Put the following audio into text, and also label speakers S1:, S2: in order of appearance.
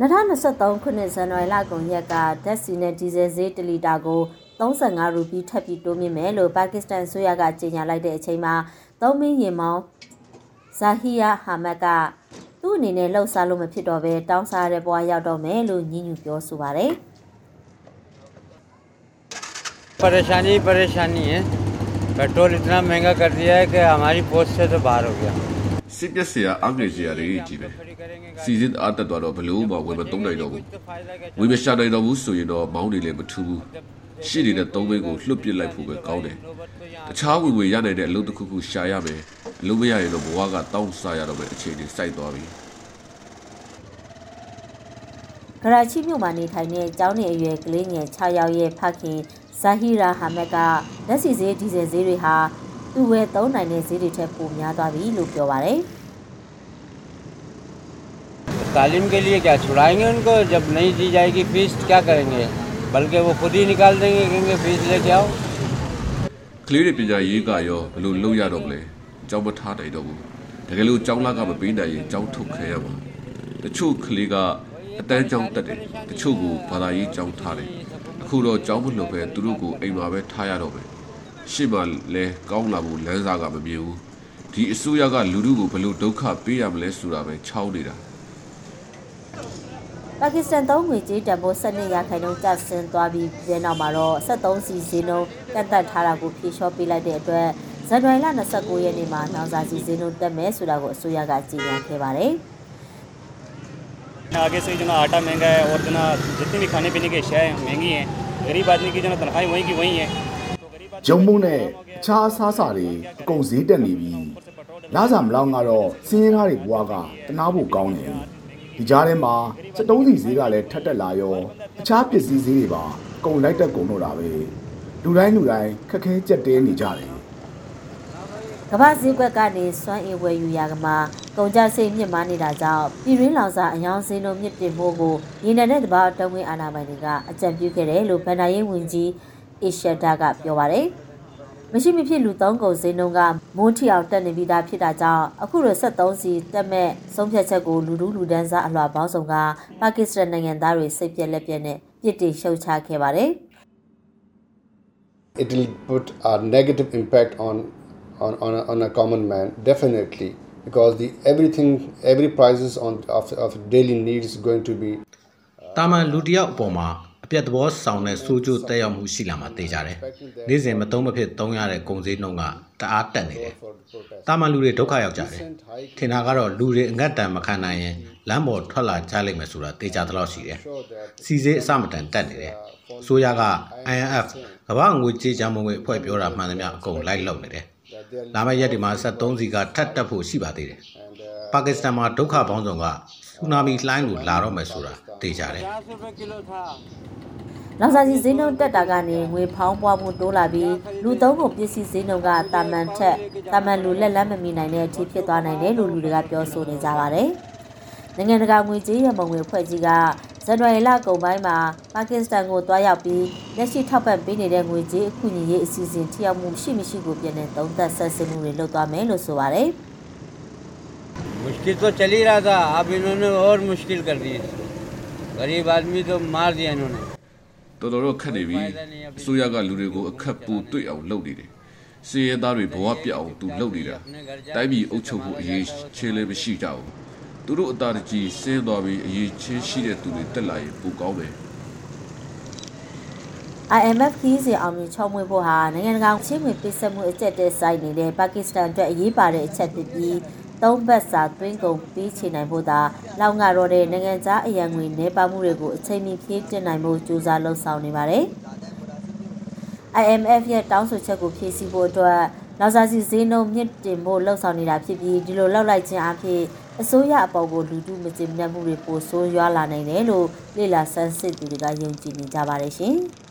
S1: 2023ခုနှစ်ဇန်နဝါရီလကုန်ရက်ကဓာတ်ဆီနဲ့ဒီဇယ်ဈေး1လီတာကို35ရူပီထပ်ပြီးတိုးမြင့်မယ်လို့ပါကစ္စတန်အစိုးရကကြေညာလိုက်တဲ့အချိန်မှာသုံးမင်းရင်မောင်းဇာဟီယာဟာမတ်ကသူ့အနေနဲ့လှုပ်ရှားလို့မဖြစ်တော့ဘဲတောင်းစားရတဲ့ဘဝရောက်တော့မယ်လို့ညှဉ်းညူပြောဆိုပါတယ်
S2: परेशानी ही परेशानी है पेट्रोल इतना महंगा कर दिया है कि हमारी पोस्ट से तो बाहर हो गया
S3: စစ်ပျက်စရာအငွေစရာတွေကြီးပဲစီစဉ်အားတက်သွားတော့ဘလို့မှဝင်မသုံးနိုင်တော့ဘူးဝေမရှာနိုင်တော့ဘူးဆိုရင်တော့မောင်းနေလည်းမထူးဘူးရှေ့နေတဲ့သုံးဘိန်းကိုလွတ်ပစ်လိုက်ဖို့ပဲကောင်းတယ်တခြားဝင်ဝင်ရနိုင်တဲ့အလုပ်တစ်ခုခုရှာရမယ်အလုပ်မရရင်တော့ဘဝကတောင်းစားရတော့မယ်အခြေအနေစိုက်သွားပြီ
S1: ကရာချိမြို့မှာနေထိုင်တဲ့ကျောင်းနေအရွယ်ကလေးငယ်6ယောက်ရဲ့ဖခင်ဇာဟီရာဟာမတ်ကလက်စီဈေးဒီဇယ်ဈေးတွေဟာ သူ့ဝယ်သုံးနိုင်တဲ့ဈေးတွေထက်ပိုများသွားပြီလို့ပြောပါတယ်
S2: तालीम के लिए क्या छुड़ाएंगे उनको जब नहीं दी जाएगी फीस क्या करेंगे बल्कि वो खुद ही निकाल देंगे कहेंगे फीस लेके आओ
S3: ကလေးတွေပညာရေးကရောဘလို့လုပ်ရတော့မလဲအကြောင်းမထားနိုင်တော့ဘူးတကယ်လို့ကျောင်းလာကမပေးနိုင်ရင်ကျောင်းထုတ်ခံရမှာတချို့ကလေးကအတန်းကျောင်းတက်တယ်တချို့ကိုဘာသာရေးကျောင်းထားတယ်အခုတော့ကျောင်းမလုပ်ပဲသူတို့ကိုအိမ်မှာပဲထားရတော့မယ် ရှေ့မှာလဲကောင်းလာဖို့လမ်းစာကမမြင်ဘူးဒီအစိုးရကလူတို့ကိုဘလို့ဒုက္ခပေးရမလဲဆိုတာပဲချောင်းနေတာ
S1: ပါကစ္စတန်သုံးငွေကြေးတန်ဖိုး12ရာခိုင်နှုန်းကျဆင်းသွားပြီးတဲ့နောက်မှာတော့73စီဈေးနှုန်းကန့်သက်ထားတာကိုဖြေလျှော့ပေးလိုက်တဲ့အတွက်ဇန်နဝါရီလ29ရက်နေ့မှာနောင်စာစီဈေးနှုန်းတက်မယ်ဆိုတာကိုအစိုးရကကြေညာခဲ့ပါတယ်
S4: आगे से जो ना आटा महंगा है और जो ना जितनी भी खाने पीने की अशिया हैं महंगी हैं गरीब आदमी की जो ना तनख्वाही वहीं की वहीं है तो गरीब आदमी
S5: ဂျုံမုံနဲ့အခြားအစားအစာတွေအကုန်ဈေးတက်နေပြီလာစာမလောက်ကတော့စင်းရင်းသားတွေဘွားကတနာဖို့ကောင်းတယ်ဒီကြားထဲမှာစက်တုံးစီဈေးကလည်းထက်တက်လာရောအခြားပစ္စည်းဈေးတွေပါအကုန်လိုက်တက်ကုန်တော့တာပဲလူတိုင်းလူတိုင်းခက်ခဲကြက်တဲနေကြတယ်
S1: ကမ္ဘာဈေးကွက်ကနေစွမ်းအင်ဝယ်ယူရာကမှာကုန်ကျစရိတ်မြင့်မားနေတာကြောင့်ပြည်ရင်းလောင်စာအယောင်စင်းတို့မြင့်တင်မှုကိုရင်းနယ်တဲ့တဘာတုံးဝင်းအာဏာပိုင်တွေကအကြံပြုခဲ့တယ်လို့ဗန်ဒါရေးဝန်ကြီး အရှက်တာကပြောပါတယ်။မရှိမဖြစ်လူသုံးကုန်စင်းတို့ကမွန်းထီအောင်တက်နေပြီးသားဖြစ်တာကြောင့်အခုလို73စီတက်မဲ့ဆုံးဖြတ်ချက်ကိုလူလူလူဒန်းစားအလွှာပေါင်းစုံကပါကစ္စတန်နိုင်ငံသားတွေစိတ်ပြက်လက်ပြက်နဲ့ပြစ်တင်ရှုတ်ချခဲ့ပါတယ်။
S6: it will put a negative impact on on, on, a, on a common man definitely because the everything every prices on of, of daily needs is going to be
S7: တာမန်လူတစ်ယောက်အပေါ်မှာ အပြတ်သဘောဆောင်တဲ့စိုးကျိုးတက်ရောက်မှုရှိလာမှာသိကြတယ်။နေ့စဉ်မသုံးမဖြစ်သုံးရတဲ့ကုန်စည်နှုန်းကတအားတက်နေတယ်။တာမန်လူတွေဒုက္ခရောက်ကြတယ်။ထင်တာကတော့လူတွေအငတ်တန်မခံနိုင်ရင်လမ်းပေါ်ထွက်လာကြလိမ့်မယ်ဆိုတာသိကြသလောက်ရှိတယ်။စီစေးအစမတန်တက်နေတယ်။အစိုးရက IMF ကမ္ဘာငွေကြေးချောင်းမွေအဖွဲ့ပြောတာမှန်သမျှအကုန်လိုက်လုပ်နေတယ်။လာမယ့်ရက်ဒီမှာ73စီကထပ်တက်ဖို့ရှိပါသေးတယ်။ပါကစ္စတန်မှာဒုက္ခပေါင်းစုံကဆူနာမီလှိုင်းကိုလာတော့မယ်ဆိုတာသိကြတယ်။
S2: पचास रुपये किलो था
S1: နောက်စာစီဈေးနှုန်းတက်တာကနေငွေဖောင်းပွားမှုတိုးလာပြီးလူသုံးကုန်ပစ္စည်းဈေးနှုန်းကတာမန်ထက်တာမန်လူလက်လက်မမီနိုင်တဲ့အထိဖြစ်သွားနိုင်တယ်လို့လူတွေကပြောဆိုနေကြပါတယ်။နိုင်ငံတကာငွေကြေးရမုံငွေဖွဲ့ကြီးကဇန်နဝါရီလကုန်ပိုင်းမှာပါကစ္စတန်ကိုတွားရောက်ပြီးလက်ရှိထောက်ပံ့ပေးနေတဲ့ငွေကြေးအကူအညီရေးအစီအစဉ်ထိရောက်မှုရှိမရှိကိုပြန်လည်သုံးသပ်ဆက်စစ်မှုတွေလုပ်သွားမယ်လို့ဆိုပါတယ်။
S2: मुश्किल तो चल ही रहा था अब इन्होंने और मुश्किल कर दी इसको गरीब आदमी तो मार दिया इन्होंने
S3: တော်တော်တော့ခက်နေပြီအစိုးရကလူတွေကိုအခက်ပူတွေ့အောင်လုပ်နေတယ်စီးရဲသားတွေဘဝပြတ်အောင်သူလုပ်နေတာတိုင်းပြည်အုပ်ချုပ်ဖို့အရေးချင်းလည်းမရှိကြဘူးသူတို့အသာတကြီးဆင်းသွားပြီးအရေးချင်းရှိတဲ့သူတွေတက်လာရင်ပိုကောင်းမယ်
S1: IMF ခီးစီအောင်မြင်ချောမွေ့ဖို့ဟာနိုင်ငံတကာချင်းဝင်ပိတ်ဆက်မှုအကျက်တဲဆိုင်နေတဲ့ပါကစ္စတန်အတွက်အရေးပါတဲ့အချက်ဖြစ်ပြီး သုံးဘတ်စာသွင်းကုန်ပြီးချေနိုင်ဖို့သာလောက်ငါတော့တဲ့နိုင်ငံသားအရန်ငွေနေပါမှုတွေကိုအချိန်မီဖြည့်တင်နိုင်ဖို့ကြိုးစားလှုံ့ဆော်နေပါတယ်။ IMF ရဲ့တောင်းဆိုချက်ကိုဖြည့်ဆည်းဖို့အတွက်လောက်စာစီဈေးနှုန်းမြင့်တင်ဖို့လှုံ့ဆော်နေတာဖြစ်ပြီးဒီလိုလောက်လိုက်ခြင်းအဖြစ်အစိုးရအပေါ်ကိုလူထုမကျေနပ်မှုတွေပိုဆိုးရွားလာနိုင်တယ်လို့လေလာဆန်းစစ်သူတွေကယုံကြည်နေကြပါတယ်ရှင်။